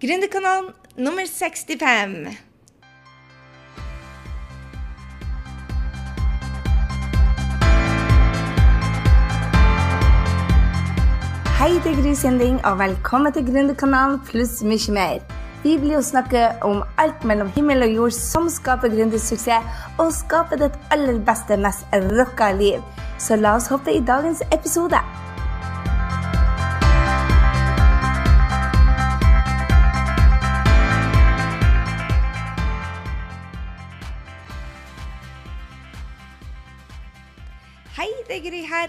Gründerkanalen nummer 65. Hei, det er Gry Sinding, og velkommen til Gründerkanalen pluss mye mer. Vi blir jo snakke om alt mellom himmel og jord som skaper gründersuksess, og skaper ditt aller beste, mest rocka liv. Så la oss hoppe i dagens episode.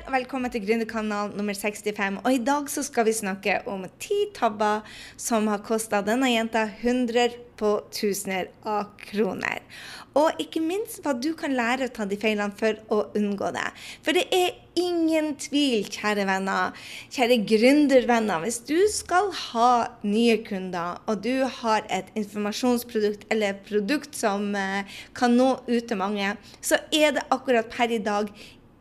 Velkommen til Gründerkanal nummer 65. Og i dag så skal vi snakke om ti tabber som har kosta denne jenta 100 på tusener av kroner. Og ikke minst hva du kan lære å ta de feilene for å unngå det. For det er ingen tvil, kjære venner, kjære gründervenner, hvis du skal ha nye kunder, og du har et informasjonsprodukt eller produkt som eh, kan nå ut til mange, så er det akkurat per i dag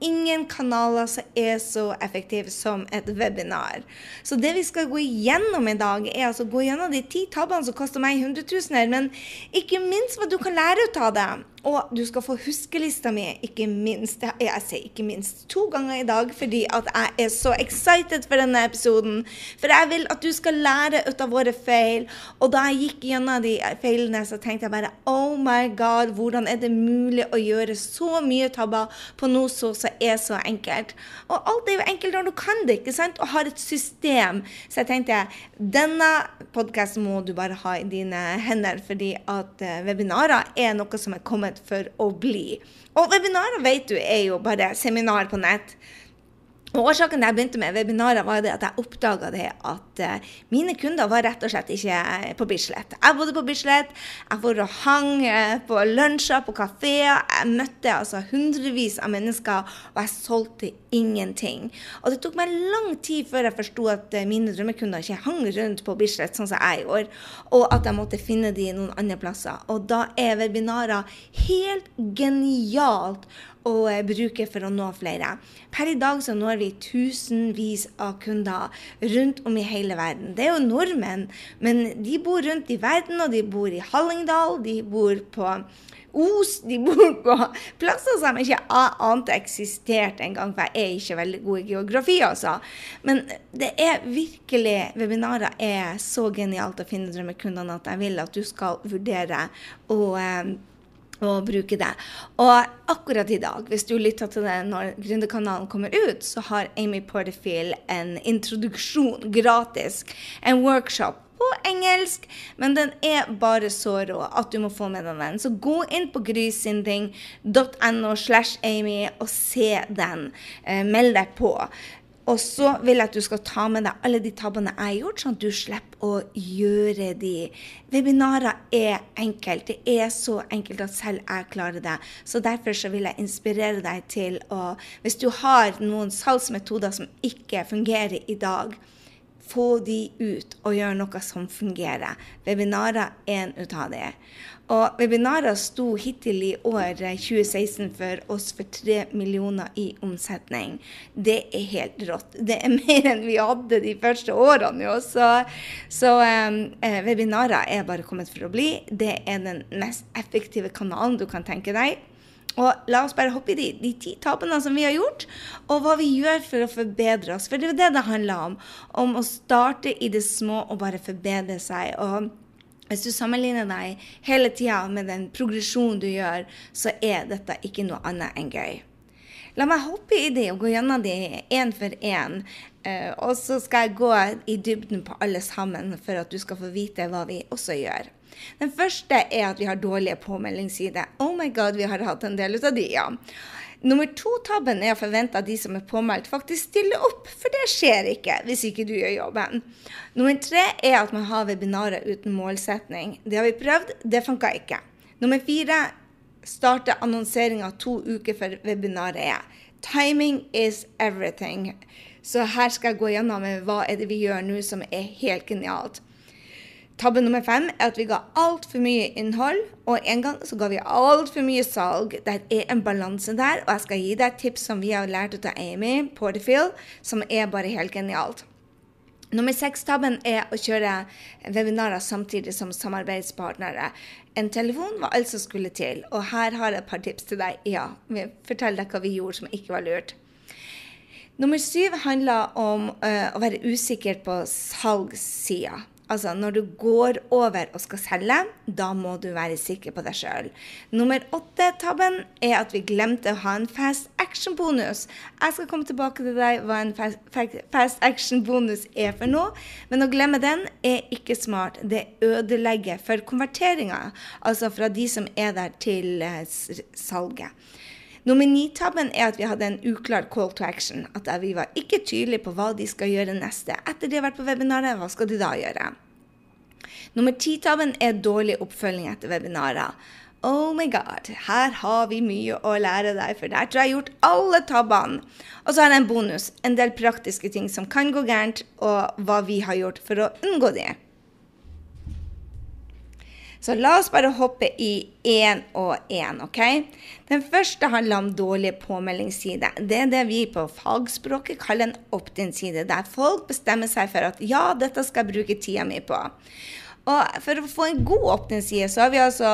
ingen kanaler som er så effektive som et webinar. Så det vi skal gå igjennom i dag, er altså gå gjennom de ti tabbene som koster meg hundretusener, men ikke minst hva du kan lære ut av det. Og du skal få huskelista mi, ikke minst. Jeg sier ikke minst to ganger i dag fordi at jeg er så excited for denne episoden. For jeg vil at du skal lære ut av våre feil. Og da jeg gikk gjennom de feilene, så tenkte jeg bare Oh my God, hvordan er det mulig å gjøre så mye tabber på noe som er så enkelt? Og alt er jo enkelt når du kan det, ikke sant? Og har et system. Så jeg tenkte denne podkasten må du bare ha i dine hender, fordi at eh, webinarer er noe som er kommet for å bli. Og webinarer vet du er jo bare seminar på nett. Årsaken til jeg begynte med webinarer, var at jeg oppdaga at uh, mine kunder var rett og slett ikke på Bislett. Jeg bodde på Bislett, jeg var og hang på lunsjer, på kafeer. Jeg møtte altså hundrevis av mennesker, og jeg solgte ingenting. Og det tok meg lang tid før jeg forsto at uh, mine drømmekunder ikke hang rundt på Bislett sånn som jeg gjorde, og at jeg måtte finne de noen andre plasser. Og da er webinarer helt genialt å bruke for å nå flere. Per i dag så når vi tusenvis av kunder rundt om i hele verden. Det er jo nordmenn, men de bor rundt i verden, og de bor i Hallingdal, de bor på Os, de bor på plasser som ikke ante eksisterte engang, for jeg er ikke veldig god i geografi, altså. Men det er virkelig Webinarer er så genialt å finne drømmekundene at jeg vil at du skal vurdere å å bruke det. Og akkurat i dag, hvis du lytter til det når Gründerkanalen kommer ut, så har Amy Porterfield en introduksjon gratis. En workshop på engelsk, men den er bare så rå at du må få med deg den. Så gå inn på grysinding.no slash Amy og se den. Eh, meld deg på. Og så vil jeg at du skal ta med deg alle de tabbene jeg har gjort, sånn at du slipper å gjøre de. Webinarer er enkelt. Det er så enkelt at selv jeg klarer det. Så derfor så vil jeg inspirere deg til å Hvis du har noen salgsmetoder som ikke fungerer i dag, få de ut og gjøre noe som fungerer. Webinarer er en ut av det. Og webinarer sto hittil i år 2016 eh, for oss for 3 millioner i omsetning. Det er helt rått. Det er mer enn vi hadde de første årene. Jo. Så, så um, webinarer er bare kommet for å bli. Det er den mest effektive kanalen du kan tenke deg. Og la oss bare hoppe i de, de ti tapene som vi har gjort, og hva vi gjør for å forbedre oss. For det er det det handler om. Om å starte i det små og bare forbedre seg. og hvis du sammenligner deg hele tida med den progresjonen du gjør, så er dette ikke noe annet enn gøy. La meg hoppe i det og gå gjennom det én for én. Uh, og så skal jeg gå i dybden på alle sammen for at du skal få vite hva vi også gjør. Den første er at vi har dårlige påmeldingssider. Oh my god, vi har hatt en del ut av de, ja. Nummer to-tabben er å forvente at de som er påmeldt, faktisk stiller opp. For det skjer ikke hvis ikke du gjør jobben. Nummer tre er at man har webinarer uten målsetning. Det har vi prøvd, det funka ikke. Nummer fire starter annonseringa to uker før webinaret er. Timing is everything. Så her skal jeg gå gjennom hva er det vi gjør nå som er helt genialt. Tabbe nummer fem er at vi ga altfor mye innhold, og en gang så ga vi altfor mye salg. Det er en balanse der, og jeg skal gi deg et tips som vi har lært av Amy Porterfield, som er bare helt genialt. Nummer seks-tabben er å kjøre webinarer samtidig som samarbeidspartnere. En telefon var alt som skulle til, og her har jeg et par tips til deg. Ja, fortell deg hva vi gjorde som ikke var lurt. Nummer syv handler om uh, å være usikker på salgssida. Altså, når du går over og skal selge, da må du være sikker på deg sjøl. Nummer åtte-tabben er at vi glemte å ha en fast action-bonus. Jeg skal komme tilbake til deg hva en fast action-bonus er for noe, men å glemme den er ikke smart. Det ødelegger for konverteringa, altså fra de som er der til uh, salget. Nummer ni-tabben er at vi hadde en uklar call to action. At vi var ikke tydelige på hva de skal gjøre neste. Etter de har vært på webinaret, hva skal de da gjøre? Nummer ti-tabben er dårlig oppfølging etter webinarer. Oh my god, her har vi mye å lære deg, for der tror jeg jeg har gjort alle tabbene. Og så har jeg en bonus, en del praktiske ting som kan gå gærent, og hva vi har gjort for å unngå det. Så la oss bare hoppe i én og én, OK? Den første handler om dårlig påmeldingsside. Det er det vi på fagspråket kaller en opt-in-side, der folk bestemmer seg for at ja, dette skal jeg bruke tida mi på. Og for å få en god åpningsside, så har vi altså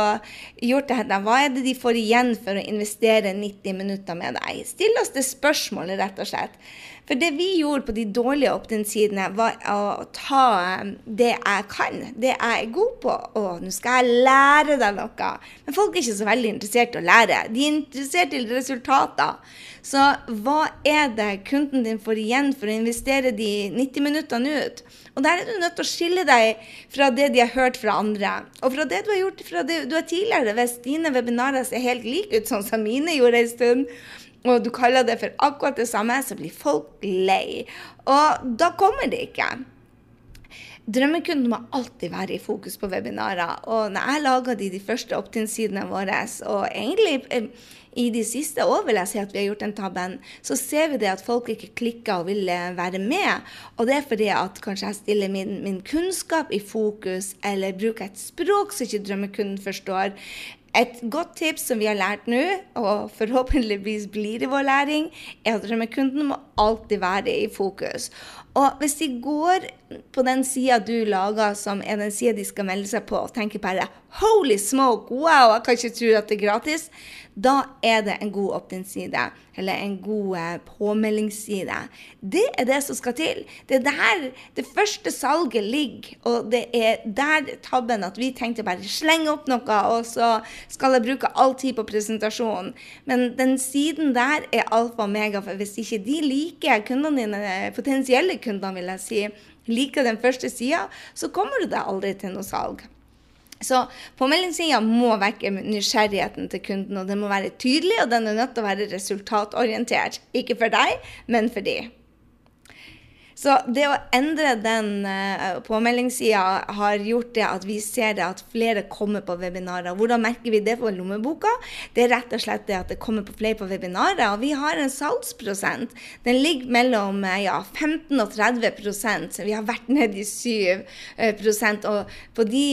gjort det her. Hva er det de får igjen for å investere 90 minutter med deg? Still oss det spørsmålet, rett og slett. For det vi gjorde på de dårlige opt-in-sidene, var å ta um, det jeg kan, det jeg er god på. Å, nå skal jeg lære deg noe. Men folk er ikke så veldig interessert i å lære. De er interessert i resultater. Så hva er det kunden din får igjen for å investere de 90 minuttene ut? Og der er du nødt til å skille deg fra det de har hørt fra andre. Og fra det du har gjort fra det du har tidligere. Hvis dine webinarer ser helt like ut sånn som mine gjorde en stund, og du kaller det for akkurat det samme, så blir folk lei. Og da kommer det ikke. Drømmekunden må alltid være i fokus på webinarer. Og når jeg laga de, de første opt-in-sidene våre, og egentlig eh, i de siste år vil jeg si at vi har gjort den tabben, så ser vi det at folk ikke klikker og vil eh, være med. Og det er fordi at kanskje jeg stiller min, min kunnskap i fokus, eller bruker et språk som ikke drømmekunden forstår, et godt tips som vi har lært nå, og forhåpentligvis blir det vår læring, er at drømmekunden må alltid være i fokus. Og hvis de går på den sida du lager, som er den sida de skal melde seg på, og tenker bare 'holy smoke, wow, jeg kan ikke tro at det er gratis', da er det en god opt-in-side, eller en god eh, påmeldingsside. Det er det som skal til. Det er der det første salget ligger, og det er der tabben at vi tenkte bare slenge opp noe, og så skal jeg bruke all tid på presentasjonen. Men den siden der er alfa og mega, for hvis ikke de liker kundene dine, potensielle kundene, vil jeg si, liker den første sida, så kommer du deg aldri til noe salg. Så påmeldingssida må vekke nysgjerrigheten til kunden, og den må være tydelig, og den er nødt til å være resultatorientert. Ikke for deg, men for de. Så det å endre den uh, påmeldingssida har gjort det at vi ser det at flere kommer på webinarer. Hvordan merker vi det på lommeboka? Det er rett og slett det at det kommer på flere på webinarer. Og vi har en salgsprosent. Den ligger mellom eh, ja, 15 og 30 så Vi har vært nede i 7 uh, Og på de,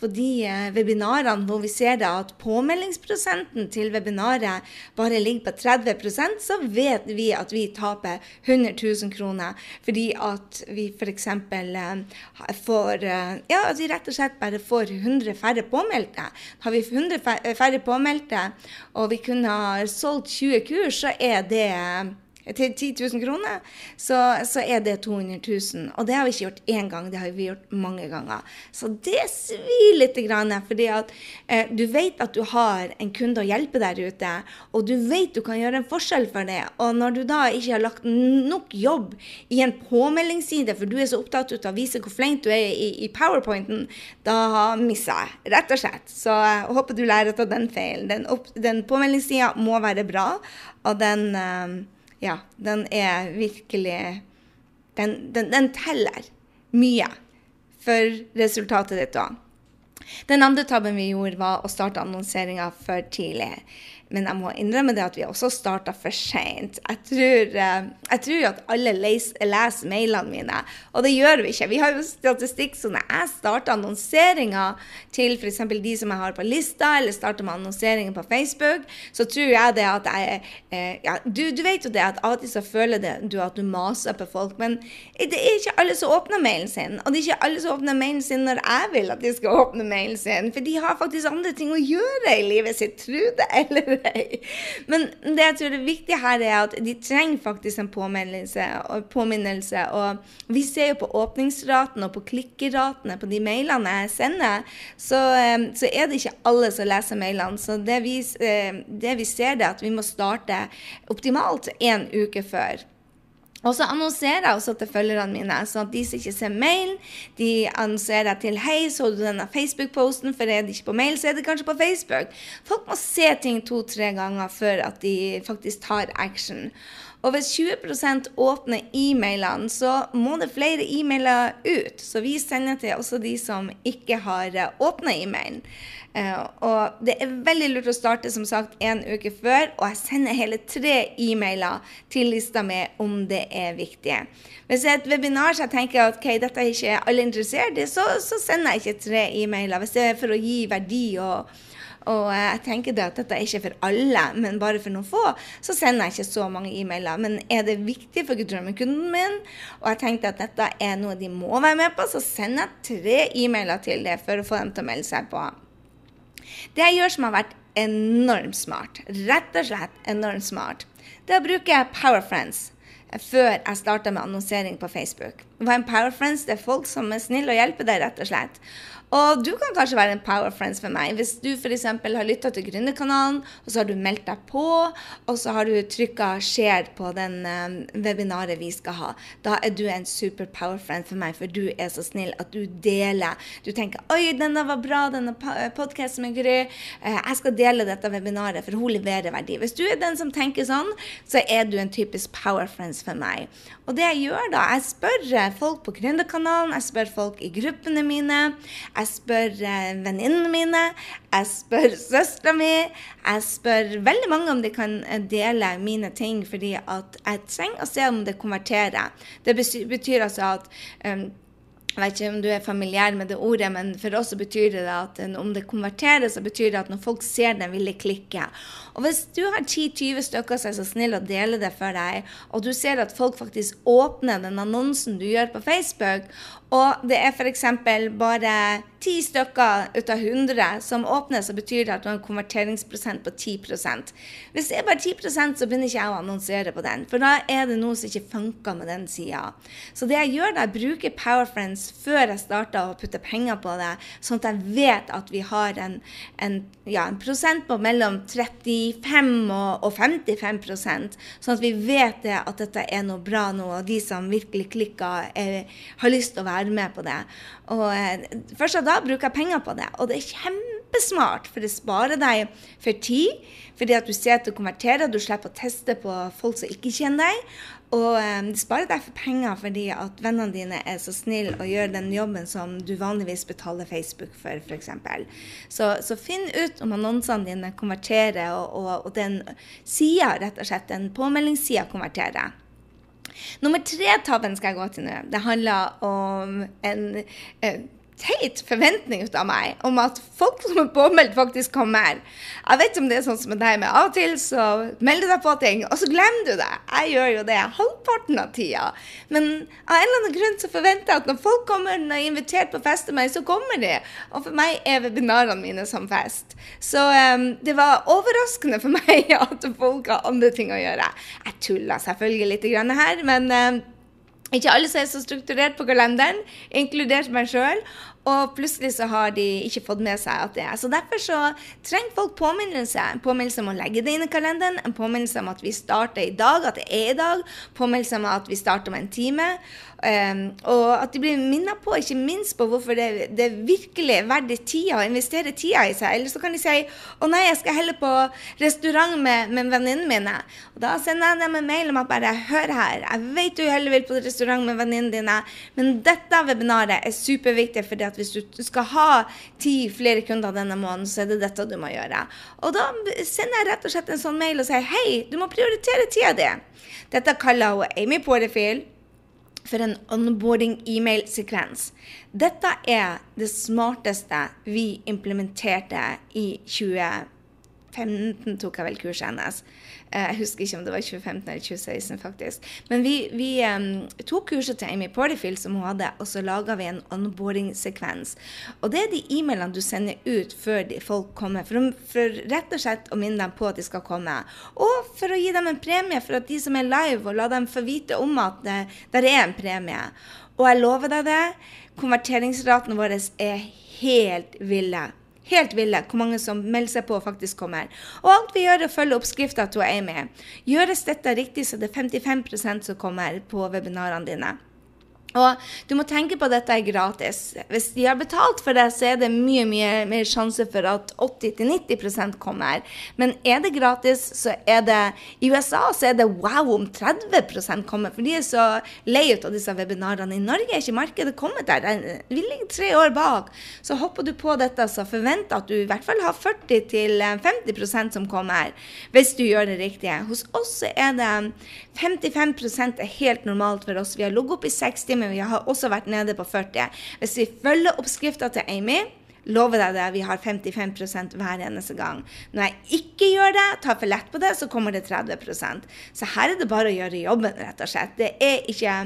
på de webinarene hvor vi ser det at påmeldingsprosenten til webinaret bare ligger på 30% så vet vi at vi taper 100 000 kroner fordi at vi f.eks. Eh, får eh, Ja, at vi rett og slett bare får 100 færre påmeldte. Har vi 100 færre påmeldte, og vi kunne ha solgt 20 kurs, så er det til 10 000 kroner, så, så, er det 200 000. Og det har vi ikke gjort én gang, det har vi gjort mange ganger. Så det svir litt, fordi eh, du vet at du har en kunde å hjelpe der ute, og du vet du kan gjøre en forskjell for det. Og når du da ikke har lagt nok jobb i en påmeldingsside, for du er så opptatt av å vise hvor flink du er i, i powerpointen, da misser jeg, rett og slett. Så jeg håper du lærer av den feilen. Den, den påmeldingssida må være bra, og den eh, ja, den er virkelig Den, den, den teller mye for resultatet ditt òg. Den andre tabben vi gjorde, var å starte annonseringa for tidlig. Men jeg må innrømme det at vi også starta for seint. Jeg, eh, jeg tror at alle leser, leser mailene mine, og det gjør vi ikke. Vi har jo statistikk så når jeg starter annonseringer til f.eks. de som jeg har på lista, eller starter med annonseringer på Facebook, så tror jeg det at jeg eh, ja, du, du, vet jo det at av og til så føler det, du at du maser på folk, men det er ikke alle som åpner mailen sin. Og det er ikke alle som åpner mailen sin når jeg vil at de skal åpne mailen sin, for de har faktisk andre ting å gjøre i livet sitt, tro det eller ei. Men det jeg tror er viktig her, er at de trenger faktisk en påminnelse. Og, påminnelse, og vi ser jo på åpningsraten og på klikkeratene på de mailene jeg sender, så, eh, så er det ikke alle som leser mailene. Så det vi, eh, det vi ser, er at vi må starte optimalt en uke før. Og så annonserer jeg også til følgerne mine, sånn at de som ikke ser mailen, de annonserer til 'Hei, så du denne Facebook-posten?' For er det ikke på mail, så er det kanskje på Facebook. Folk må se ting to-tre ganger før at de faktisk tar action. Og hvis 20% åpner e-mailene, så må det flere e-mailer ut. Så vi sender til også de som ikke har eh, åpna e-mailen. Uh, og det er veldig lurt å starte som sagt en uke før, og jeg sender hele tre e-mailer til lista mi om det er viktig. Hvis det er et webinar så jeg tenker at okay, dette er ikke alle interessert i, så, så, sender jeg ikke tre e-mailer. Hvis det er for å gi verdi og, og jeg tenker det at dette er ikke for alle, men bare for noen få, så sender jeg ikke så mange e-mailer. Men er det viktig for drømmekunden min, og jeg tenkte at dette er noe de må være med på, så sender jeg tre e-mailer til det for å få dem til å melde seg på. Det jeg gjør som har vært enormt smart, rett og slett enormt smart, det er å bruke PowerFriends før jeg starta med annonsering på Facebook. Hva en PowerFriends? Det er folk som er snille og hjelper deg, rett og slett. Og du kan kanskje være en power friends for meg. Hvis du f.eks. har lytta til Gründerkanalen, og så har du meldt deg på, og så har du trykka 'share' på den um, webinaret vi skal ha, da er du en super power friend for meg, for du er så snill at du deler. Du tenker 'oi, denne var bra, denne podkasten med Gry', uh, jeg skal dele dette webinaret, for hun leverer verdi. Hvis du er den som tenker sånn, så er du en typisk power friends for meg. Og det jeg gjør da, jeg spør folk på Gründerkanalen, jeg spør folk i gruppene mine. Jeg spør eh, venninnene mine, jeg spør søstera mi. Jeg spør veldig mange om de kan eh, dele mine ting, fordi at jeg trenger å se om det konverterer. Det betyr altså at um, jeg vet ikke om du er familiær med det ordet, men for oss så betyr det at om det konverterer, så betyr det at når folk ser det, vil de klikke. Og hvis du har 10-20 stykker som er så snill å dele det for deg, og du ser at folk faktisk åpner den annonsen du gjør på Facebook, og det er f.eks. bare ti stykker ut av 100 som åpner, så betyr det at du har en konverteringsprosent på 10 Hvis det er bare 10% så begynner ikke jeg å annonsere på den, for da er det noe som ikke funker med den sida. Så det jeg gjør da, jeg bruker PowerFriends før jeg starter å putte penger på det, sånn at jeg vet at vi har en, en, ja, en prosent på mellom 35 og, og 55% sånn at vi vet det at dette er noe bra nå, og de som virkelig klikker, er, har lyst til å være være med på det. Og eh, Først da bruker jeg penger på det, og det er kjempesmart, for det sparer deg for tid. Fordi at du ser at du konverterer, du slipper å teste på folk som ikke kjenner deg. Og um, det sparer deg for penger fordi at vennene dine er så snille og gjør den jobben som du vanligvis betaler Facebook for, f.eks. Så, så finn ut om annonsene dine konverterer, og, og, og den sida, rett og slett, den påmeldingssida konverterer. Nummer tre-tabben skal jeg gå til nå. Det handler om en, en teit forventning ut av meg om at folk som er påmeldt, faktisk kommer. Jeg vet om det er sånn som med deg, men av og til så melder du deg på ting, og så glemmer du det. Jeg gjør jo det halvparten av tida. Men av en eller annen grunn så forventer jeg at når folk kommer når jeg er invitert på fest til meg, så kommer de. Og for meg er webinarene mine som fest. Så um, det var overraskende for meg at folk har andre ting å gjøre. Jeg tuller selvfølgelig litt her, men um, ikke alle som er så strukturert på kalenderen, inkludert meg sjøl. Og plutselig så har de ikke fått med seg at det er. Så derfor så trenger folk påminnelse. En påminnelse om å legge det inn i kalenderen, en påminnelse om at vi starter i dag, at det er i dag, påminnelse om at vi starter om en time. Um, og at de blir minnet på, ikke minst på hvorfor det, det virkelig er verdt tida, å investere tida i seg. Eller så kan de si å nei, jeg skal heller på restaurant med, med venninnene mine. Og da sender jeg dem en mail om at bare hør her, jeg vet du heller vil på restaurant med venninnene dine, men dette webinaret er superviktig fordi at hvis du skal ha ti flere kunder denne måneden, så er det dette du må gjøre. Og da sender jeg rett og slett en sånn mail og sier hei, du må prioritere tida di. Dette kaller hun Amy Porterfield for en onboarding-e-mail-sekvens. Dette er det smarteste vi implementerte i 2020 2015 tok jeg vel kurset hennes. Eh, jeg husker ikke om det var 2015 eller 2016, faktisk. Men vi, vi um, tok kurset til Amy Porterfield som hun hadde, og så laga vi en onboarding-sekvens. Og det er de e-mailene du sender ut før folk kommer, for, for, rett og slett å minne dem på at de skal komme. Og for å gi dem en premie for at de som er live, og la dem få vite om at det der er en premie. Og jeg lover deg det, konverteringsraten vår er helt ville helt ville hvor mange som melder seg på faktisk kommer. Og alt vi gjør, er å følge oppskrifta til Amy. Gjøres dette riktig, så det er 55% som kommer på webinarene dine. Og du må tenke på at dette er gratis. Hvis de har betalt for det, så er det mye mye mer sjanse for at 80-90% kommer. Men er det gratis, så er det I USA så er det wow om 30% kommer. For de er så lei ut av disse webinarene. I Norge er ikke markedet kommet der. Vi ligger tre år bak. Så hopper du på dette, så forvent at du i hvert fall har 40-50% som kommer. Hvis du gjør det riktige. Hos oss er det 55% er helt normalt for oss. Vi har ligget opp i 60 men vi har også vært nede på 40. Hvis vi følger oppskrifta til Amy, lover deg det, vi har 55% hver eneste gang. Når jeg ikke gjør det, tar for lett på det, så kommer det 30% Så her er det bare å gjøre jobben, rett og slett. Det er ikke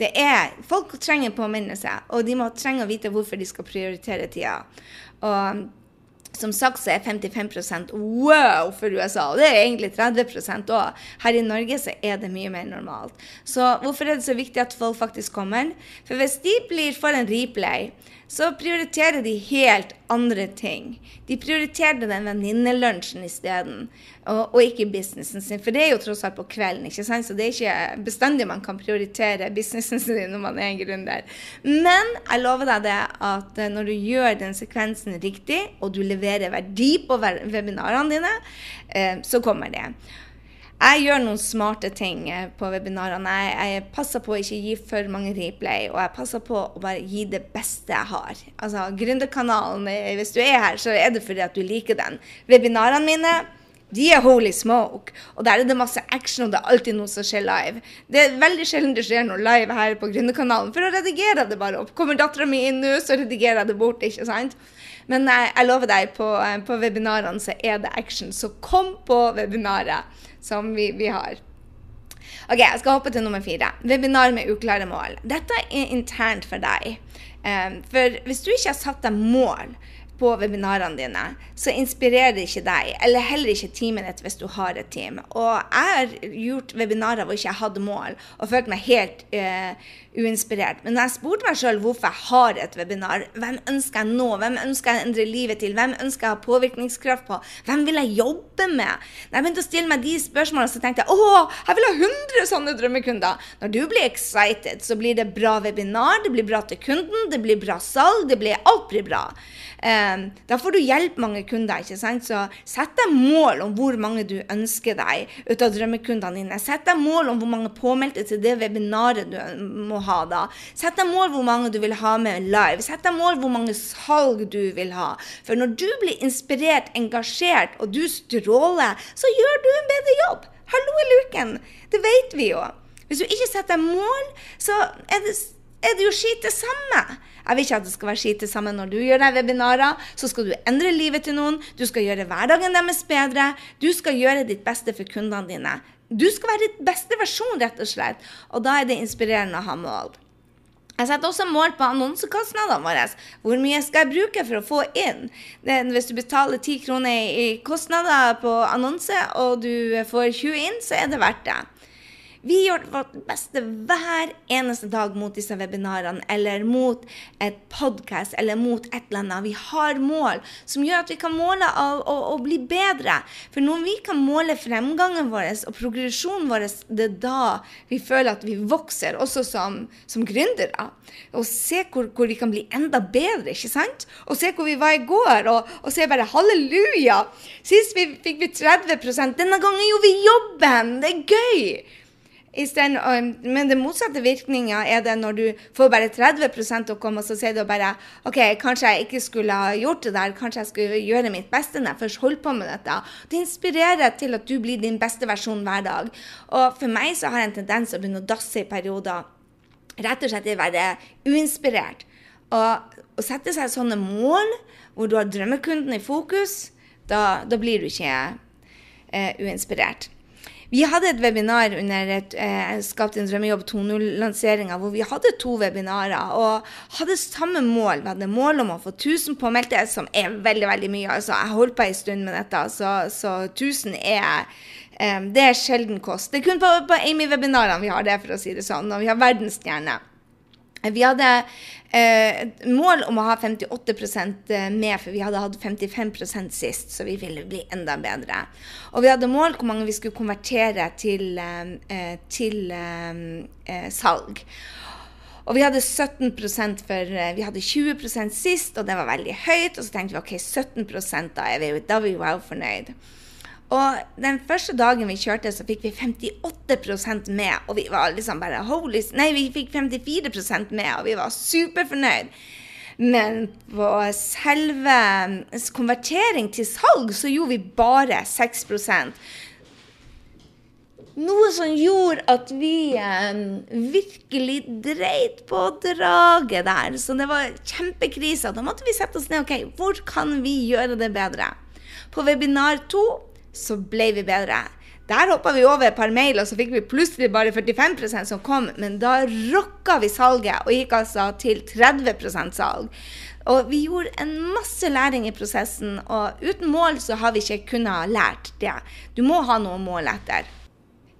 det er, Folk trenger påminnelse, og de må trenge å vite hvorfor de skal prioritere tida. Og som sagt så er 55% wow for USA, og det er egentlig 30% òg. Her i Norge så er det mye mer normalt. Så hvorfor er det så viktig at folk faktisk kommer? For hvis de blir for en replay, så prioriterer de helt andre ting. De prioriterer den venninnelunsjen isteden, og, og ikke businessen sin. For det er jo tross alt på kvelden, ikke sant? så det er ikke bestandig man kan prioritere businessen sin når man er en gründer. Men jeg lover deg det at eh, når du gjør den sekvensen riktig, og du leverer verdi på webinarene dine, eh, så kommer det. Jeg gjør noen smarte ting eh, på webinarene. Jeg, jeg, passer på å ikke gi for mange replay, og jeg passer på å bare gi det beste jeg har. Altså, Gründerkanalen, eh, hvis du er her, så er det fordi at du liker den. Webinarene mine de er holy smoke. Og der er det masse action, og det er alltid noe som skjer live. Det er veldig sjelden det skjer noe live her på Gründerkanalen, for å redigere det bare opp. Kommer dattera mi inn nå, så redigerer jeg det bort, ikke sant? Men jeg, jeg lover deg, på, eh, på webinarene så er det action. Så kom på webinaret som vi, vi har. Ok, Jeg skal hoppe til nummer fire. Webinar med uklare mål. Dette er internt for deg. Um, for hvis du ikke har satt deg mål på webinarene dine, så inspirerer det ikke deg, eller heller ikke teamet ditt hvis du har et team. Og jeg har gjort webinarer hvor jeg ikke hadde mål, og følt meg helt uh, uinspirert. Men når jeg spurte meg sjøl hvorfor jeg har et webinar, hvem ønsker jeg nå, hvem ønsker jeg å endre livet til, hvem ønsker jeg å ha påvirkningskraft på, hvem vil jeg jobbe med? Når jeg begynte å stille meg de spørsmålene, så tenkte jeg å, jeg vil ha 100 sånne drømmekunder. Når du blir excited, så blir det bra webinar, det blir bra til kunden, det blir bra salg, det blir, alt blir bra. Um, da får du hjelpe mange kunder. ikke sant? Så sett deg mål om hvor mange du ønsker deg ut av drømmekundene dine. Sett deg mål om hvor mange påmeldte til det webinaret du må ha da. Sett deg mål hvor mange du vil ha med live. Sett deg mål hvor mange salg du vil ha. For når du blir inspirert, engasjert, og du stråler, så gjør du en bedre jobb. Hallo i luken! Det vet vi jo. Hvis du ikke setter mål, så er det, er det jo skitt det samme. Jeg vil ikke at det skal være skite sammen når du gjør deg webinarer. Så skal du endre livet til noen. Du skal gjøre hverdagen deres bedre. Du skal gjøre ditt beste for kundene dine. Du skal være ditt beste versjon, rett og slett. Og da er det inspirerende å ha mål. Jeg setter også mål på annonsekostnadene våre. Hvor mye skal jeg bruke for å få inn? Hvis du betaler 10 kroner i kostnader på annonse, og du får 20 inn, så er det verdt det. Vi gjør vårt beste hver eneste dag mot disse webinarene, eller mot et podkast, eller mot et eller annet. Vi har mål som gjør at vi kan måle og, og, og bli bedre. For når vi kan måle fremgangen vår og progresjonen vår, det er da vi føler at vi vokser, også som, som gründere. Og se hvor, hvor, vi kan bli enda bedre, ikke sant? Og se hvor vi var i går, og, og se bare halleluja! Sist vi, fikk vi 30% Denne gangen gjorde vi jobben! Det er gøy! Stedet, men det motsatte virkninga er det når du får bare 30 til å komme, og så sier du bare OK, kanskje jeg ikke skulle ha gjort det der, kanskje jeg skulle gjøre mitt beste når jeg først holder på med dette. Det inspirerer til at du blir din beste versjon hver dag. Og for meg så har jeg en tendens å begynne å dasse i perioder. Rett og slett å være uinspirert. Og å sette seg sånne mål hvor du har drømmekunden i fokus, da, da blir du ikke eh, uinspirert. Vi hadde et webinar under et, eh, Skap din drømmejobb 2.0-lanseringa, hvor vi hadde to webinarer og hadde samme mål. Vi hadde mål om å få 1000 påmeldte, som er veldig veldig mye. Altså, jeg holdt på en stund med dette, så, så 1000 er eh, det er sjelden kost. Det er kun på, på Amy-webinarene vi har det, for å si det sånn. Og vi har verdensstjerne. Vi hadde eh, mål om å ha 58% med, for vi hadde hatt 55% sist, så vi ville bli enda bedre. Og vi hadde mål hvor mange vi skulle konvertere til, eh, til eh, eh, salg. Og vi hadde 17 for eh, Vi hadde 20% sist, og det var veldig høyt. Og så tenkte vi OK, 17% da er vi, da er vi wow fornøyd. Og den første dagen vi kjørte, så fikk vi 58% med. Og vi var liksom bare holy Nei, vi fikk 54% med, og vi var superfornøyd. Men på selve konvertering til salg så gjorde vi bare 6% noe som gjorde at vi eh, virkelig dreit på draget der. Så det var kjempekrise. Da måtte vi sette oss ned. ok, Hvor kan vi gjøre det bedre? På webinar 2 så ble vi bedre. Der hoppa vi over et par mail, og så fikk vi plutselig bare 45% som kom. Men da rocka vi salget og gikk altså til 30% salg. Og vi gjorde en masse læring i prosessen, og uten mål så har vi ikke kunnet lært det. Du må ha noe mål etter.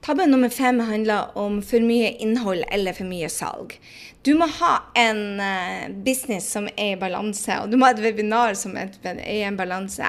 Tabbe nummer fem handler om for mye innhold eller for mye salg. Du må ha en uh, business som er i balanse, og du må ha et webinar som er, i en balanse.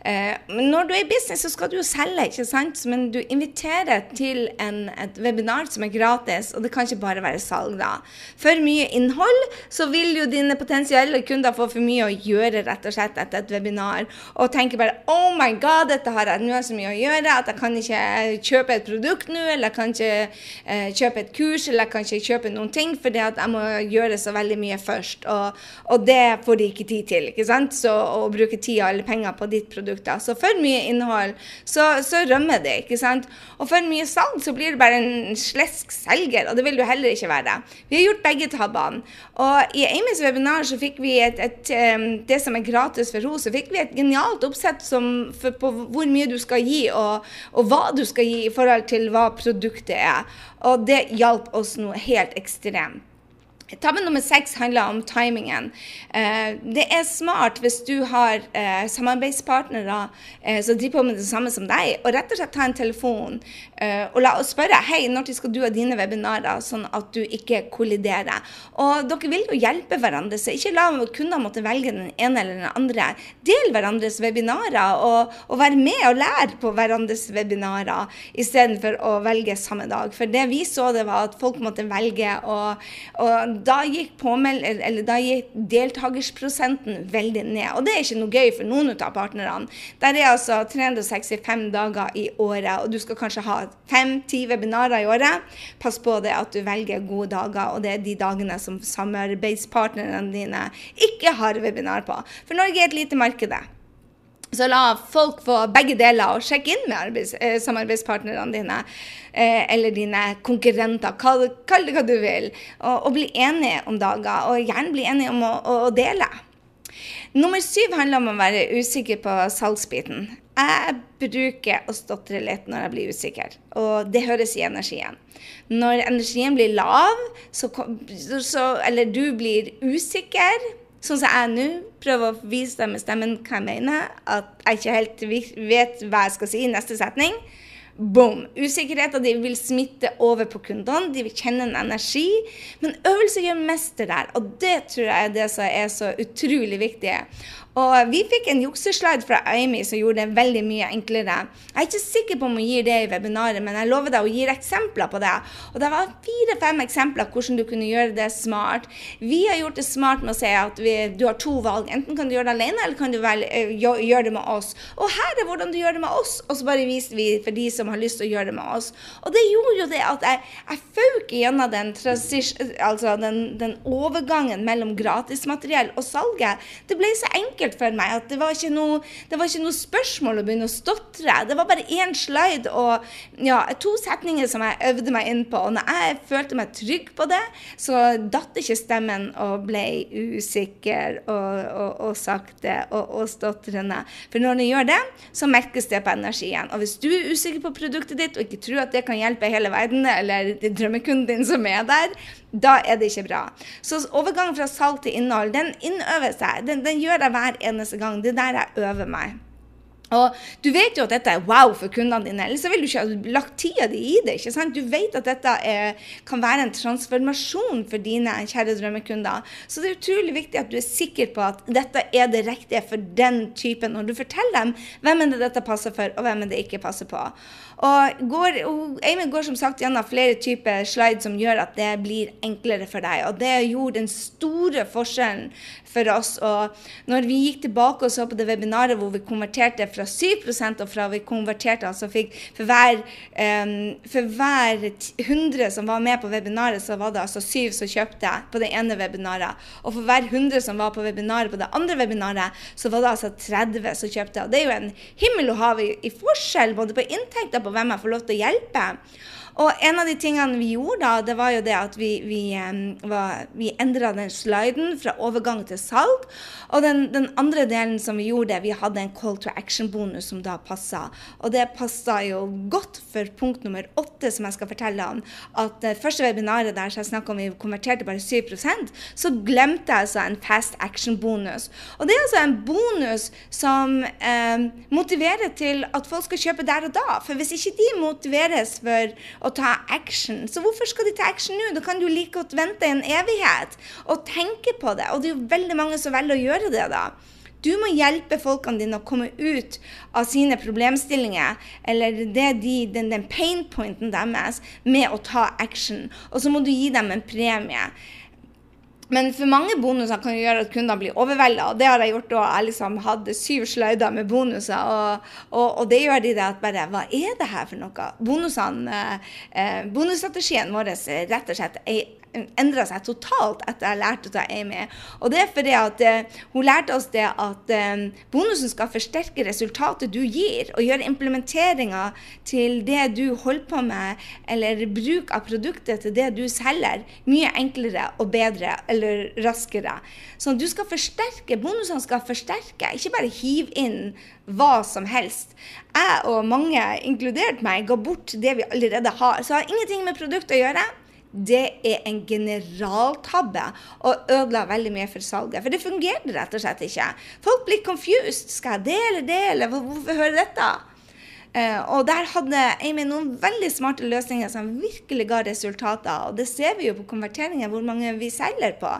Uh, men når du er i business, så skal du jo selge, ikke sant? Men du inviterer til en, et webinar som er gratis, og det kan ikke bare være salg, da. For mye innhold, så vil jo dine potensielle kunder få for mye å gjøre, rett og slett, etter et webinar, og tenke bare Oh my God, dette har jeg nå så mye å gjøre at jeg kan ikke kjøpe et produkt nå, eller jeg kan ikke uh, kjøpe et kurs, eller jeg kan ikke kjøpe noen ting. fordi at jeg må gjøre så veldig mye først. Og, og det får de ikke tid til. ikke sant? Så Å bruke tid eller penger på ditt produkt. Da. Så for mye innhold, så, så, rømmer det. ikke sant? Og for mye salg, så blir det bare en slesk selger. Og det vil du heller ikke være. Vi har gjort begge tabbene. Og i Amys webinar så fikk vi et, et, det som er gratis for henne, så fikk vi et genialt oppsett som, for, på hvor mye du skal gi, og, og hva du skal gi i forhold til hva produktet er. Og det hjalp oss noe helt ekstremt. Tabbe nummer seks handler om timingen. Eh, det er smart hvis du har eh, samarbeidspartnere eh, som driver på med det samme som deg, og rett og slett ta en telefon og la oss spørre hei, når skal du ha dine webinarer, sånn at du ikke kolliderer. Og dere vil jo hjelpe hverandre, så ikke la kunder måtte velge den ene eller den andre. Del hverandres webinarer, og, og vær med og lær på hverandres webinarer istedenfor å velge samme dag. For det vi så, det var at folk måtte velge. og da gikk, påmeld, gikk deltakersprosenten veldig ned. Og det er ikke noe gøy for noen av partnerne. Der er altså 365 dager i året, og du skal kanskje ha fem-ti webinarer i året. Pass på det at du velger gode dager, og det er de dagene som samarbeidspartnerne dine ikke har webinar på. For Norge er et lite marked. Så la folk få begge deler og sjekke inn med arbeids, eh, samarbeidspartnerne dine. Eh, eller dine konkurrenter, kall, kall, det hva du vil. Og, og, bli enige om dager, og gjerne bli enige om å, å, å, dele. Nummer syv handler om å være usikker på salgsbiten. Jeg bruker å stotre litt når jeg blir usikker, og det høres i energien. Når energien blir lav, så, så, eller du blir usikker Sånn som jeg nå prøver å vise dem med stemmen hva jeg mener, at jeg ikke helt vet hva jeg skal si i neste setning. Boom! Usikkerheten de vil smitte over på kundene. De vil kjenne en energi. Men øvelse gjør mester der, og det tror jeg er det som er så utrolig viktig. Og vi fikk en jukseslide fra Amy som gjorde det veldig mye enklere. Jeg er ikke sikker på om hun gir det i webinaret, men jeg lover deg å gi eksempler på det. Og det var fire-fem eksempler hvordan du kunne gjøre det smart. Vi har gjort det smart med å si at vi, du har to valg. Enten kan du gjøre det alene, eller kan du uh, gjøre det med oss. Og her er hvordan du gjør det med oss. Og så bare viste vi for de som har lyst til å gjøre det med oss. Og det gjorde jo det at jeg, jeg føk gjennom den, altså den, den, overgangen mellom gratismateriell og salget. Det ble så enkelt for meg at det var ikke noe, var ikke noe spørsmål å begynne å stotre. Det var bare én slide og ja, to setninger som jeg øvde meg inn på. Og når jeg følte meg trygg på det, så datt ikke stemmen og ble usikker og, og, og sakte og, og stotrende. For når den gjør det, så merkes det på energien. Og hvis du er usikker på produktet ditt og ikke tror at det kan hjelpe hele verden, eller drømmekunden din som er der, da er det ikke bra. Så overgangen fra salg til innhold, den innøver seg. Den, den gjør jeg hver eneste gang. Det er der jeg øver meg. Og Du vet jo at dette er wow for kundene dine, ellers vil du ikke ha lagt tida di i det. ikke sant? Du vet at dette er, kan være en transformasjon for dine kjære drømmekunder. Så det er utrolig viktig at du er sikker på at dette er det riktige for den typen. Når du forteller dem hvem er det dette passer for, og hvem er det ikke passer på. Og går, Amy går som sagt gjennom flere typer slides som gjør at det blir enklere for deg. Og det gjorde den store forskjellen for oss. Og når vi gikk tilbake og så på det webinaret hvor vi konverterte fra 7% og fra vi konverterte altså fikk for hver, um, for hver 100 som var med på webinaret, så var det altså 7 som kjøpte på det ene webinaret. Og for hver 100 som var på webinaret på det andre webinaret, så var det altså 30 som kjøpte. Og det er jo en himmel og hav i, i forskjell både på inntekter på hvem jeg får lov til å hjelpe. Og en av de tingene vi gjorde da, det var jo det at vi, vi, vi endra den sliden fra overgang til salg. Og den, den, andre delen som vi gjorde, vi hadde en call to action-bonus som da passa. Og det passa jo godt for punkt nummer åtte, som jeg skal fortelle om. At det første webinaret der så jeg snakka om vi konverterte bare 7% så glemte jeg altså en fast action-bonus. Og det er altså en bonus som eh, motiverer til at folk skal kjøpe der og da. For hvis ikke de motiveres for å ta action. Så hvorfor skal de ta action nå? Da kan du like godt vente en evighet og tenke på det. Og det er jo veldig mange som velger å gjøre det, da. Du må hjelpe folkene dine å komme ut av sine problemstillinger eller de, den, den painpointen deres med å ta action. Og så må du gi dem en premie. Men for mange bonuser kan gjøre at kundene blir overvelda. Og det har jeg gjort da jeg liksom hadde syv sløyder med bonuser. Og, og, og, det gjør de det at bare Hva er det her for noe? Bonusene, eh, bonusstrategien vår rett og slett er endra seg totalt etter jeg lærte av Amy. Og det er fordi at uh, hun lærte oss det at um, bonusen skal forsterke resultatet du gir, og gjøre implementeringa til det du holder på med, eller bruk av produktet til det du selger, mye enklere og bedre eller raskere. Så du skal forsterke, bonusene skal forsterke, ikke bare hive inn hva som helst. Jeg og mange, inkludert meg, ga bort det vi allerede har. Så har ingenting med produktet å gjøre det er en generaltabbe og ødela veldig mye for salget. For det fungerte rett og slett ikke. Folk blir confused. Skal jeg dele det, eller hvorfor høre dette? Uh, og der hadde Amy noen veldig smarte løsninger som virkelig ga resultater. Og det ser vi jo på konverteringen, hvor mange vi selger på.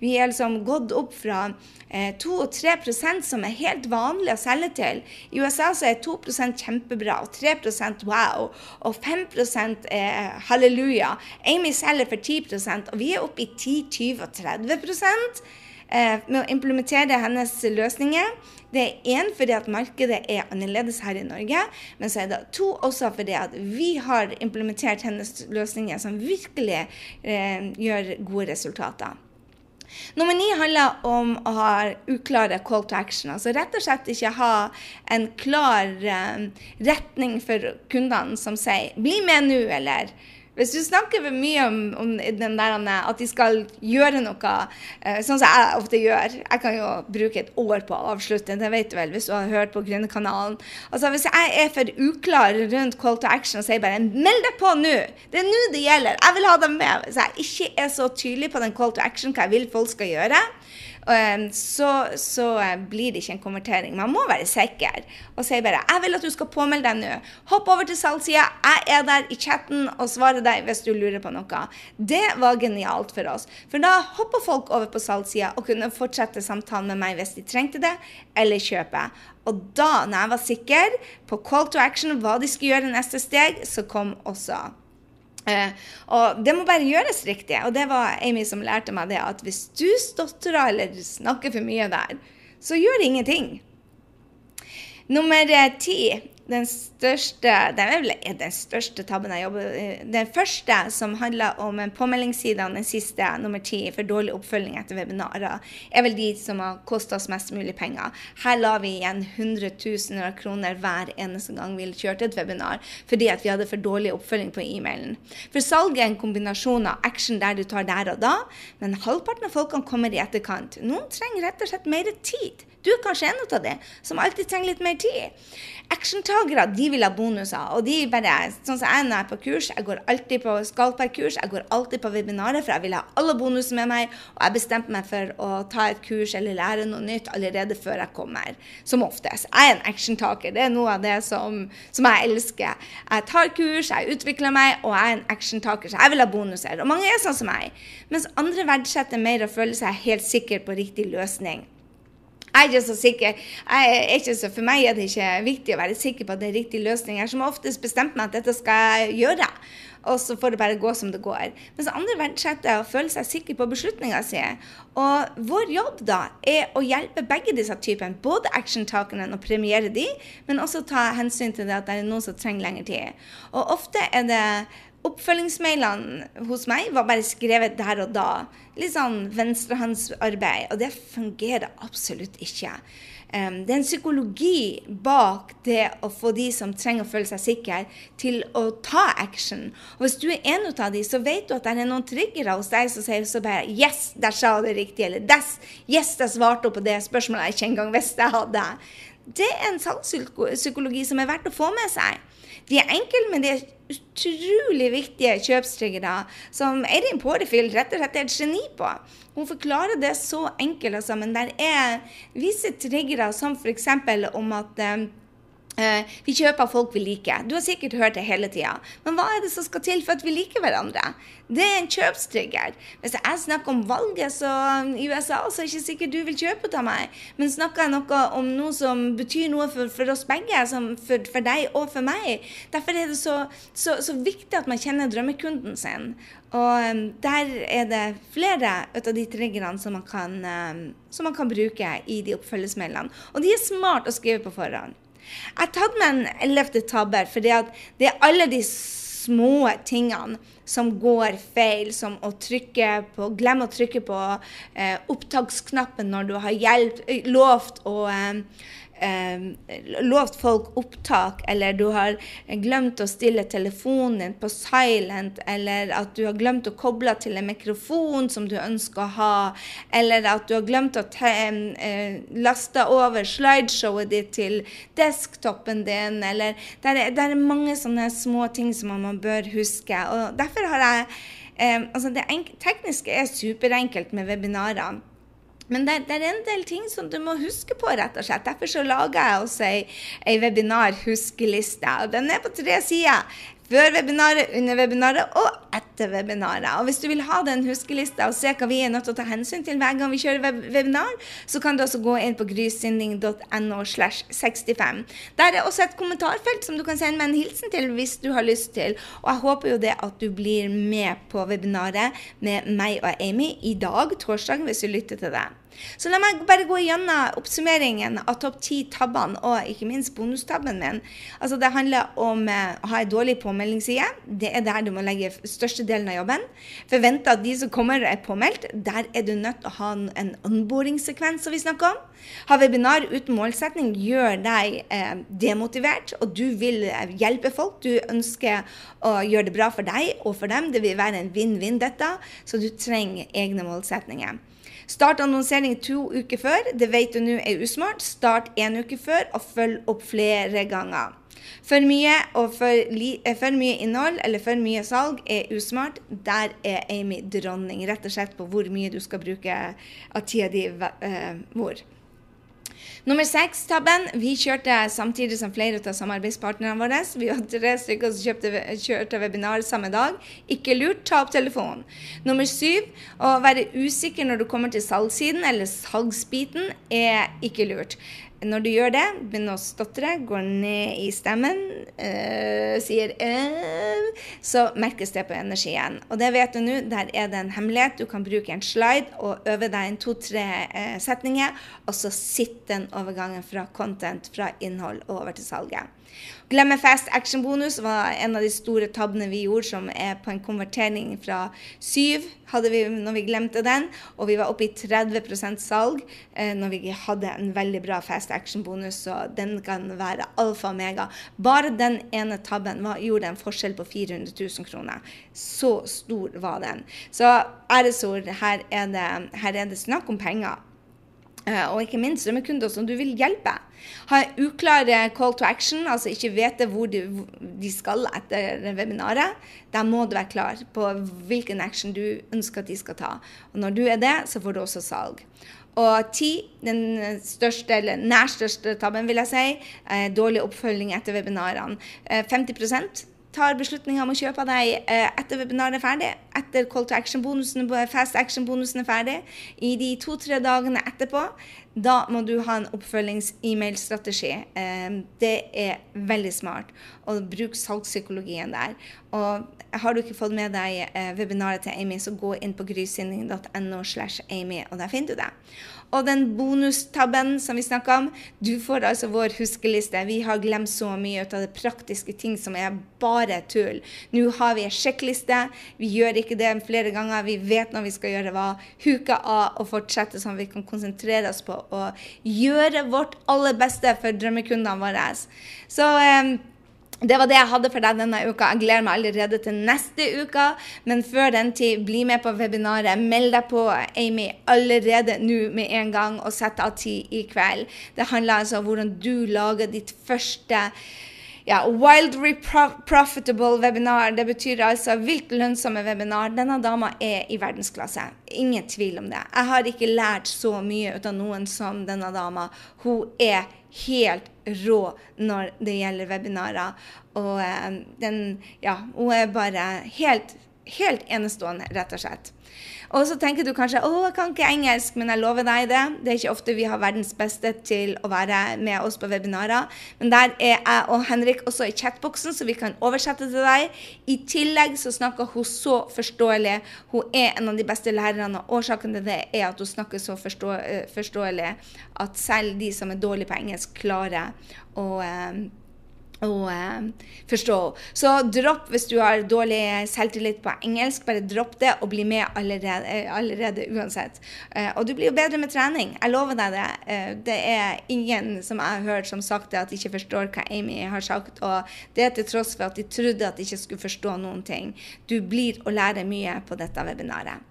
Vi er liksom gått opp fra eh, 2 og 3% som er helt vanlig å selge til. I USA så er 2% kjempebra, og 3% wow, og 5 er halleluja. Amy selger for 10% og vi er oppe i 10, 20 og 30 eh, med å implementere hennes løsninger. Det er én fordi at markedet er annerledes her i Norge, men så er det to også fordi at vi har implementert hennes løsninger som virkelig eh, gjør gode resultater. Nummer ni handler om å ha uklare call to action. Altså rett og slett ikke ha en klar eh, retning for kundene som sier 'bli med nå', eller hvis du snakker for mye om, om der, at de skal gjøre noe, eh, sånn som jeg ofte gjør Jeg kan jo bruke et år på å avslutte, det vet du vel hvis du har hørt på Grønnekanalen. Altså, hvis jeg er for uklar rundt call to action og sier bare 'meld deg på nå', det er nå det gjelder, jeg vil ha dem med. Hvis jeg ikke er så tydelig på den call to action, hva jeg vil folk skal gjøre, så, så, eh, blir det ikke en konvertering. Man må være sikker og si bare 'Jeg vil at du skal påmelde deg nå'. Hopp over til salgssida. Jeg er der i chatten og svarer deg hvis du lurer på noe. Det var genialt for oss. For da hopper folk over på salgssida og kunne fortsette samtalen med meg hvis de trengte det, eller kjøpe. Og da, når jeg var sikker på call to action, hva de skulle gjøre neste steg, så kom også Eh, og det må bare gjøres riktig. Og det var Amy som lærte meg det, at hvis du stotrer eller snakker for mye der, så gjør det ingenting. Nummer ti den største Det er vel den største tabben jeg jobber Den første som handler om påmeldingssidene, den siste, nummer ti, for dårlig oppfølging etter webinarer, er vel de som har kosta oss mest mulig penger. Her la vi igjen hundretusener av kroner hver eneste gang vi kjørte et webinar, fordi at vi hadde for dårlig oppfølging på e-mailen. For salg er en kombinasjon av action der du tar der og da, men halvparten av folkene kommer i etterkant. Noen trenger rett og slett mer tid. Du er kanskje en av dem som alltid trenger litt mer tid. Actiontagere de vil ha bonuser. og de bare, sånn som Jeg når jeg er på kurs, jeg går alltid på Skalper-kurs, jeg går alltid på webinarer, for jeg vil ha alle bonuser med meg. Og jeg bestemte meg for å ta et kurs eller lære noe nytt allerede før jeg kommer. Som oftest. Jeg er en actiontaker. Det er noe av det som, som jeg elsker. Jeg tar kurs, jeg utvikler meg, og jeg er en actiontaker, så jeg vil ha bonuser. Og mange er sånn som meg. Mens andre verdsetter mer å føle seg helt sikker på riktig løsning. Jeg er ikke så sikker. Ikke så, for meg er det ikke viktig å være sikker på at det er riktig løsning. Jeg har oftest bestemt meg at dette skal jeg gjøre, og så får det bare gå som det går. Mens andre verdsetter å føle seg sikker på beslutninga si. Og vår jobb da er å hjelpe begge disse typene, både actiontakerne og premiere de, men også ta hensyn til det at det er noen som trenger lengre tid. Og ofte er det Oppfølgingsmailene hos meg var bare skrevet der og da. Litt sånn venstrehåndsarbeid. Og det fungerer absolutt ikke. Det er en psykologi bak det å få de som trenger å føle seg sikre, til å ta action. Og hvis du er en av de, så vet du at det er noen triggere hos deg som sier så bare Yes, der sa jeg det riktig. Eller Yes, jeg svarte på det spørsmålet jeg ikke engang visste jeg hadde. Det er en salgspsykologi som er verdt å få med seg. De er enkle, men de er utrolig viktige kjøpstriggere som Eirin Pårefield rett og slett er et geni på. Hun forklarer det så enkelt, altså, men der er visse triggere som f.eks. om at Uh, vi kjøper folk vi liker. Du har sikkert hørt det hele tida. Men hva er det som skal til for at vi liker hverandre? Det er en kjøpstrigger. Hvis jeg snakker om valget så i USA, så er det ikke sikkert du vil kjøpe av meg. Men snakker jeg noe om noe som betyr noe for, for oss begge, for, for, deg og for meg. Derfor er det så, så, så viktig at man kjenner drømmekunden sin. Og um, der er det flere av de triggerne som man kan, um, som man kan bruke i de oppfølgesmailene. Og de er smart å skrive på forhånd. Jeg tatt med en ellevte tabbe, for det er alle de små tingene som går feil, som å trykke på Glem å trykke på eh, opptaksknappen når du har hjelp, lovt å eh, lovt folk opptak, eller du har glemt å stille telefonen din på silent, eller at du har glemt å koble til en mikrofon som du ønsker å ha, eller at du har glemt å eh, laste over slideshowet ditt til desktopen din, eller det er, er mange sånne små ting som man bør huske. og Derfor har jeg Um, altså Det tekniske er superenkelt med webinarene. Men det, det, er en del ting som du må huske på, rett og slett. Derfor så lager jeg også ei webinar-huskeliste. og Den er på tre sider. Før webinaret, under webinaret og etter webinaret. Og Hvis du vil ha den huskelista og se hva vi er nødt til å ta hensyn til hver gang vi kjører web webinar, så kan du også gå inn på grysynding.no. slash 65. Der er også et kommentarfelt som du kan sende meg en hilsen til hvis du har lyst til. Og jeg håper jo det at du blir med på webinaret med meg og Amy i dag, torsdag, hvis du lytter til det. Så la meg bare gå gjennom oppsummeringen av topp ti tabbene, og ikke minst bonustabben min. Altså Det handler om eh, å ha en dårlig påmeldingsside. Det er der du må legge størstedelen av jobben. Forvente at de som kommer, er påmeldt. Der er du nødt til å ha en onboardingsekvens som vi snakker om. Ha webinar uten målsetning gjør deg eh, demotivert, og du vil eh, hjelpe folk. Du ønsker å gjøre det bra for deg og for dem. Det vil være en vinn-vinn, dette. Så du trenger egne målsetninger. Start annonsering to uker før. Det vet du nå er usmart. Start én uke før, og følg opp flere ganger. For mye, for, eh, for mye, innhold eller for mye salg er usmart. Der er Amy dronning, rett og slett på hvor mye du skal bruke av tida di uh, hvor. Nummer seks-tabben. Vi kjørte samtidig som flere av samarbeidspartnerne våre. Vi var tre stykker som kjøpte, kjørte webinar samme dag. Ikke lurt, ta opp telefonen. Nummer syv. Å være usikker når du kommer til salgssiden eller salgsbiten, er ikke lurt. Når du gjør det, begynner å stotre, går ned i stemmen, øh, sier øh, så merkes det på energien. Og det vet du nå, der er det en hemmelighet. Du kan bruke en slide og øve deg en to-tre øh, setninger, og så sitter den overgangen fra content, fra innhold, over til salget. Glemme fast action-bonus var en av de store tabbene vi gjorde, som er på en konvertering fra syv hadde vi når vi glemte den, og vi var oppe i 30% salg eh, når vi hadde en veldig bra fast action-bonus, så den kan være alfa og mega. Bare den ene tabben var, gjorde en forskjell på 400 000 kroner. Så stor var den. Så æresord, her er her er det snakk om penger. Eh, og ikke minst drømmekunder som du vil hjelpe. Ha uklare call to action, altså ikke vite hvor de, de skal etter webinaret. Da må du være klar på hvilken action du ønsker at de skal ta. Og når du er det, så får du også salg. Og ti, den største, eller nær største tabben, vil jeg si, dårlig oppfølging etter webinarene. 50 eh, tar beslutninga om å kjøpe deg eh, etter webinaret er ferdig, etter call to action-bonusen, fast action-bonusen er ferdig, i de to-tre dagene etterpå, da må du ha en oppfølgings-e-mail-strategi. Eh, det er veldig smart. Og bruk salgspsykologien der. Og har du ikke fått med deg eh, webinaret til Amy, så gå inn på grysynding.no og der finner du det. Og den bonustabben som vi snakka om, du får altså vår huskeliste. Vi har glemt så mye av det praktiske ting som er bare tull. Nå har vi en sjekkliste. Vi gjør ikke det flere ganger. Vi vet når vi skal gjøre hva. Huke av og fortsette sånn vi kan konsentrere oss på å gjøre vårt aller beste for drømmekundene våre. Så eh, det var det jeg hadde for deg denne uka. Jeg gleder meg allerede til neste uke. Men før den tid, bli med på webinaret. Meld deg på Amy allerede nå med en gang, og sett av tid i kveld. Det handler altså om hvordan du lager ditt første ja, wildly profitable webinar. Det betyr altså vilt lønnsomme webinar. Denne dama er i verdensklasse. Ingen tvil om det. Jeg har ikke lært så mye ut av noen som denne dama. Hun er helt rå når det gjelder webinarer. Og eh, den, ja, hun er bare helt, helt enestående, rett og slett. Og så tenker du kanskje å, jeg kan ikke engelsk, men jeg lover deg det. Det er ikke ofte vi har verdens beste til å være med oss på webinarer. Men der er jeg og Henrik også i chatboksen, så vi kan oversette til deg. I tillegg så snakker hun så forståelig. Hun er en av de beste lærerne, og årsaken til det er at hun snakker så forstå eh, forståelig at selv de som er dårlige på engelsk, klarer å å eh, forstå. Så dropp hvis du har dårlig selvtillit på engelsk. Bare dropp det og bli med allerede, eh, allerede uansett. Eh, og du blir jo bedre med trening. Jeg lover deg det. Eh, det er ingen som jeg har hørt som sagt det, at de ikke forstår hva Amy har sagt. Og det er til tross for at de trodde at de ikke skulle forstå noen ting. Du blir å lære mye på dette webinaret.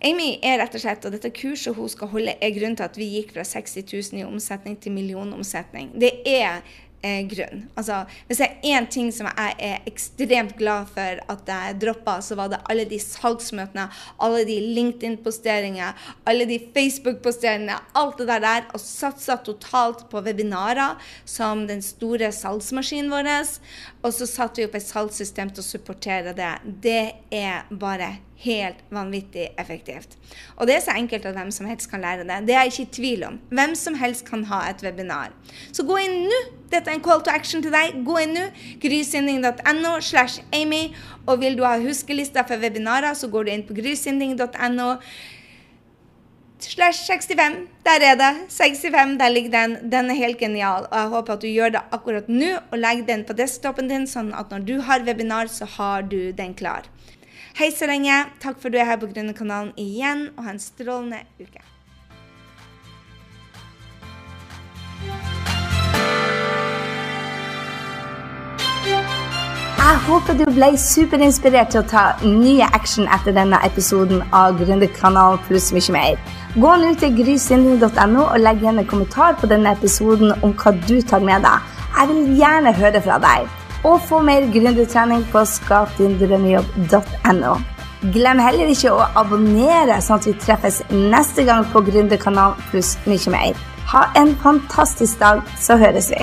Amy er rett og slett, og dette kurset hun skal holde, er grunnen til at vi gikk fra 60 000 i omsetning til millionomsetning. Det er eh, grunn. Altså, hvis det er én ting som jeg er ekstremt glad for at jeg droppa, så var det alle de salgsmøtene, alle de LinkedIn-posteringene, alle de Facebook-posteringene, alt det der, og satsa totalt på webinarer som den store salgsmaskinen vår. Og så satte vi opp et salgssystem til å supportere det. Det er bare helt vanvittig effektivt. Og det er så enkelt at hvem som helst kan lære det. Det er jeg ikke i tvil om. Hvem som helst kan ha et webinar. Så gå inn nå. Dette er en call to action til deg. Gå inn nå. grysynding.no slash Amy. Og vil du ha huskelista for webinarer, så går du inn på grysynding.no slash 65. Der er det. 65, der ligger den. Den er helt genial. Og jeg håper at du gjør det akkurat nå, og legger den på desktopen din, sånn at når du har webinar, så har du den klar. Hei så lenge. Takk for at du er her på Gründerkanalen igjen, og ha en strålende uke. Jeg håper du ble superinspirert til å ta nye action etter denne episoden av Gründerkanalen pluss mye mer. Gå nå til grysynden.no og legg igjen en kommentar på denne episoden om hva du tar med deg. Jeg vil gjerne høre fra deg og få mer gründertrening på skapdindrømmejobb.no. Glem heller ikke å abonnere, sånn at vi treffes neste gang på Gründerkanalen pluss mye mer. Ha en fantastisk dag, så høres vi.